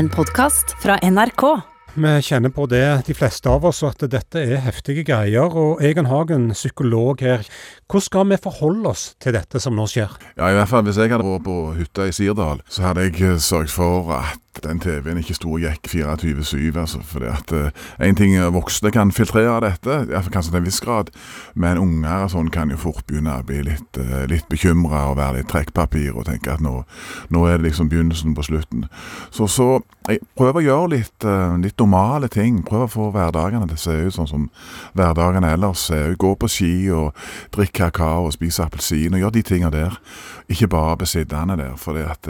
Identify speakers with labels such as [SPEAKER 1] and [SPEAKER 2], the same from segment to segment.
[SPEAKER 1] En podkast fra NRK.
[SPEAKER 2] Vi kjenner på det, de fleste av oss, at dette er heftige greier. Og Egon Hagen, psykolog her. Hvordan skal vi forholde oss til dette som nå skjer?
[SPEAKER 3] Ja, i hvert fall Hvis jeg hadde vært på hytta i Sirdal, så hadde jeg eh, sørget for at den TV-en ikke sto og gikk 24-7. altså, fordi at Én uh, ting voksne kan filtrere dette, kanskje til en viss grad, men unger sånn kan jo fort begynne å bli litt, uh, litt bekymra og være litt trekkpapir og tenke at nå, nå, er det liksom begynnelsen på slutten. Så, så jeg prøver å gjøre litt, uh, litt normale ting. Prøver å få hverdagene til å se ut sånn som hverdagene ellers ser ut. Gå på ski og drikke kakao og spise appelsin og gjøre de tinga der. Ikke bare bli sittende der. for det at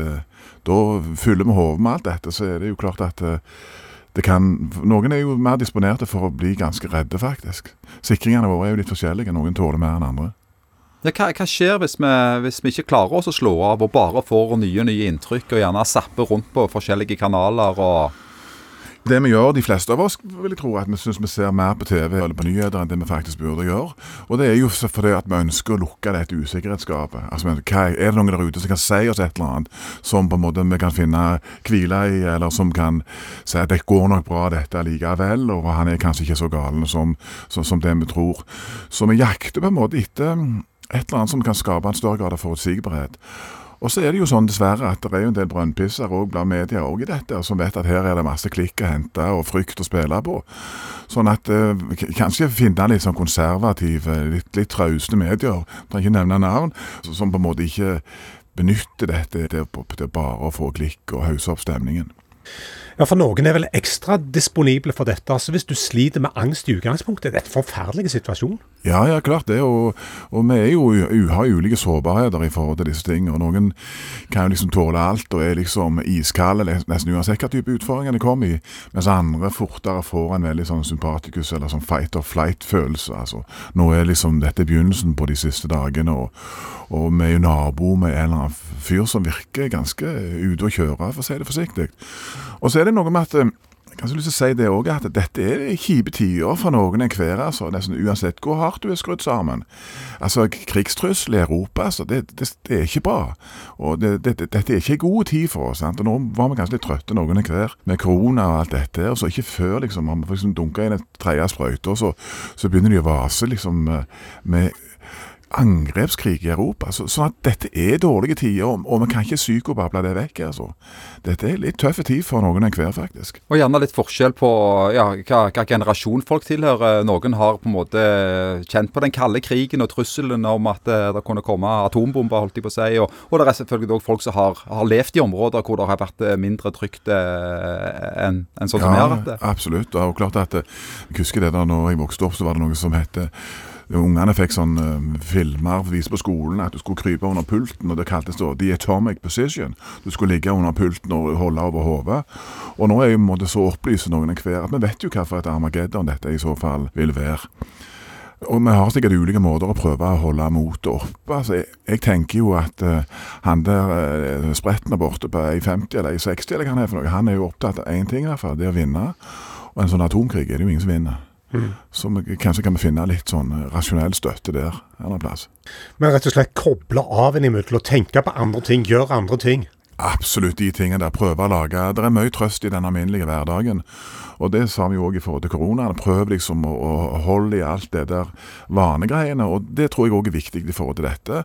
[SPEAKER 3] da fyller vi hodet med alt dette, så er det jo klart at eh, det kan Noen er jo mer disponerte for å bli ganske redde, faktisk. Sikringene våre er jo litt forskjellige. Noen tåler mer enn andre.
[SPEAKER 4] Ja, hva, hva, skjer hvis vi, hvis vi, ikke klarer oss å slå av og bare får nye nye inntrykk, og gjerne zapper rundt på forskjellige kanaler og
[SPEAKER 3] det vi gjør, de fleste av oss, vil jeg tro, at vi syns vi ser mer på TV eller på nyheter enn det vi faktisk burde gjøre. Og det er jo fordi at vi ønsker å lukke dette usikkerhetsskapet. Altså, Er det noen der ute som kan si oss et eller annet som på en måte vi kan finne hvile i, eller som kan si at det går nok bra dette likevel, og han er kanskje ikke så galen som, som, som det vi tror. Så vi jakter på en måte etter et eller annet som kan skape en større grad av forutsigbarhet. Og så er det jo sånn dessverre at det er jo en del brønnpisser òg blant media òg i dette, som vet at her er det masse klikk å hente og frykt å spille på. Sånn at eh, kanskje finne litt sånn konservative, litt, litt trauste medier, trenger ikke nevne navn, som på en måte ikke benytter dette til, til bare å få klikk og hausse opp stemningen.
[SPEAKER 2] Ja, for noen er vel ekstra disponible for dette. Altså Hvis du sliter med angst i utgangspunktet, det er en forferdelig situasjon.
[SPEAKER 3] Ja, ja, klart det. Og, og vi er jo, har ulike sårbarheter i forhold til disse tingene. Og noen kan jo liksom tåle alt og er liksom iskalde nesten uansett hva type utfordringer de kommer i. Mens andre fortere får en veldig sånn sympatikus eller sånn fight or flight-følelse. Altså, nå er liksom dette begynnelsen på de siste dagene, og, og vi er jo nabo med en eller annen fyr som virker ganske ute å kjøre, for å si det forsiktig. Og så er det noe med at kanskje lyst til å si det òg, at dette er kjipe tider for noen enhver, altså, nesten uansett hvor hardt du er skrudd sammen. Altså, Krigstrussel i Europa, altså, det, det, det, er ikke bra. Og det, Dette er ikke en god tid for oss. Sant? Og Nå var vi kanskje litt trøtte noen enhver med korona og alt dette, og så ikke før liksom, man liksom dunka inn en tredje sprøyte, og så, så begynner de å vase liksom med angrepskrig i Europa. Så, sånn at dette er dårlige tider, og, vi kan ikke psykobable det vekk. altså. Dette er litt tøffe tid for noen enhver, faktisk.
[SPEAKER 4] Og gjerne litt forskjell på ja, hva, hva, generasjon folk tilhører. Noen har på en måte kjent på den kalde krigen og trusselen om at eh, det kunne komme atombomber, holdt de på å si. Og, og det er selvfølgelig òg folk som har, har, levd i områder hvor det har vært eh, mindre trygt eh, enn en sånn som vi har hatt det.
[SPEAKER 3] Absolutt. Og klart at jeg husker det da når jeg vokste opp, så var det noe som het Ungene fikk sånn uh, filmer vist på skolen at du skulle krype under pulten, og det kaltes da the atomic position. Du skulle ligge under pulten og holde over hodet. Og nå er jo så opplyse noen enhver at vi vet jo hva et Armageddon dette i så fall vil være. Og vi har sikkert ulike måter å prøve å holde motet oppe. Altså, jeg, jeg, tenker jo at uh, han der uh, spretten borte på i 50 eller i 60, eller hva han er for noe, han er jo opptatt av én ting i hvert fall, det å vinne. Og en sånn atomkrig er det jo ingen som vinner. Så kanskje kan vi finne litt sånn eh, rasjonell støtte der en plass.
[SPEAKER 2] Men rett og slett koble av innimellom og tenke på andre ting, gjøre andre ting?
[SPEAKER 3] Absolutt de tingene der. Prøve å lage Det er mye trøst i den alminnelige hverdagen. Og det sa vi òg i forhold til koronaen. Prøv liksom å, å, holde i alt det der vanegreiene. Og det tror jeg òg er viktig i forhold til dette.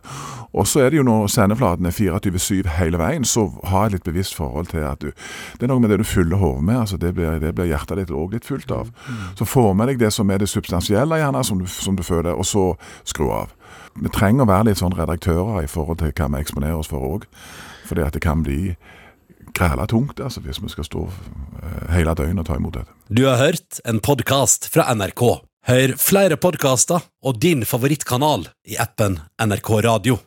[SPEAKER 3] Og så er det jo når sendeflaten er 24-7 hele veien, så ha et litt bevisst forhold til at du Det er noe med det du fyller hodet med. altså Det blir, det blir hjertet ditt òg litt fullt av. Så få med deg det som er det substansielle, gjerne, som du, som du føler, og så skru av. Vi trenger å være litt sånn redaktører i forhold til hva vi eksponerer oss for òg. At det kan bli græla tungt altså, hvis vi skal stå eh, hele døgnet og ta imot dette.
[SPEAKER 5] Du har hørt en podkast fra NRK. Hør flere podkaster og din favorittkanal i appen NRK Radio.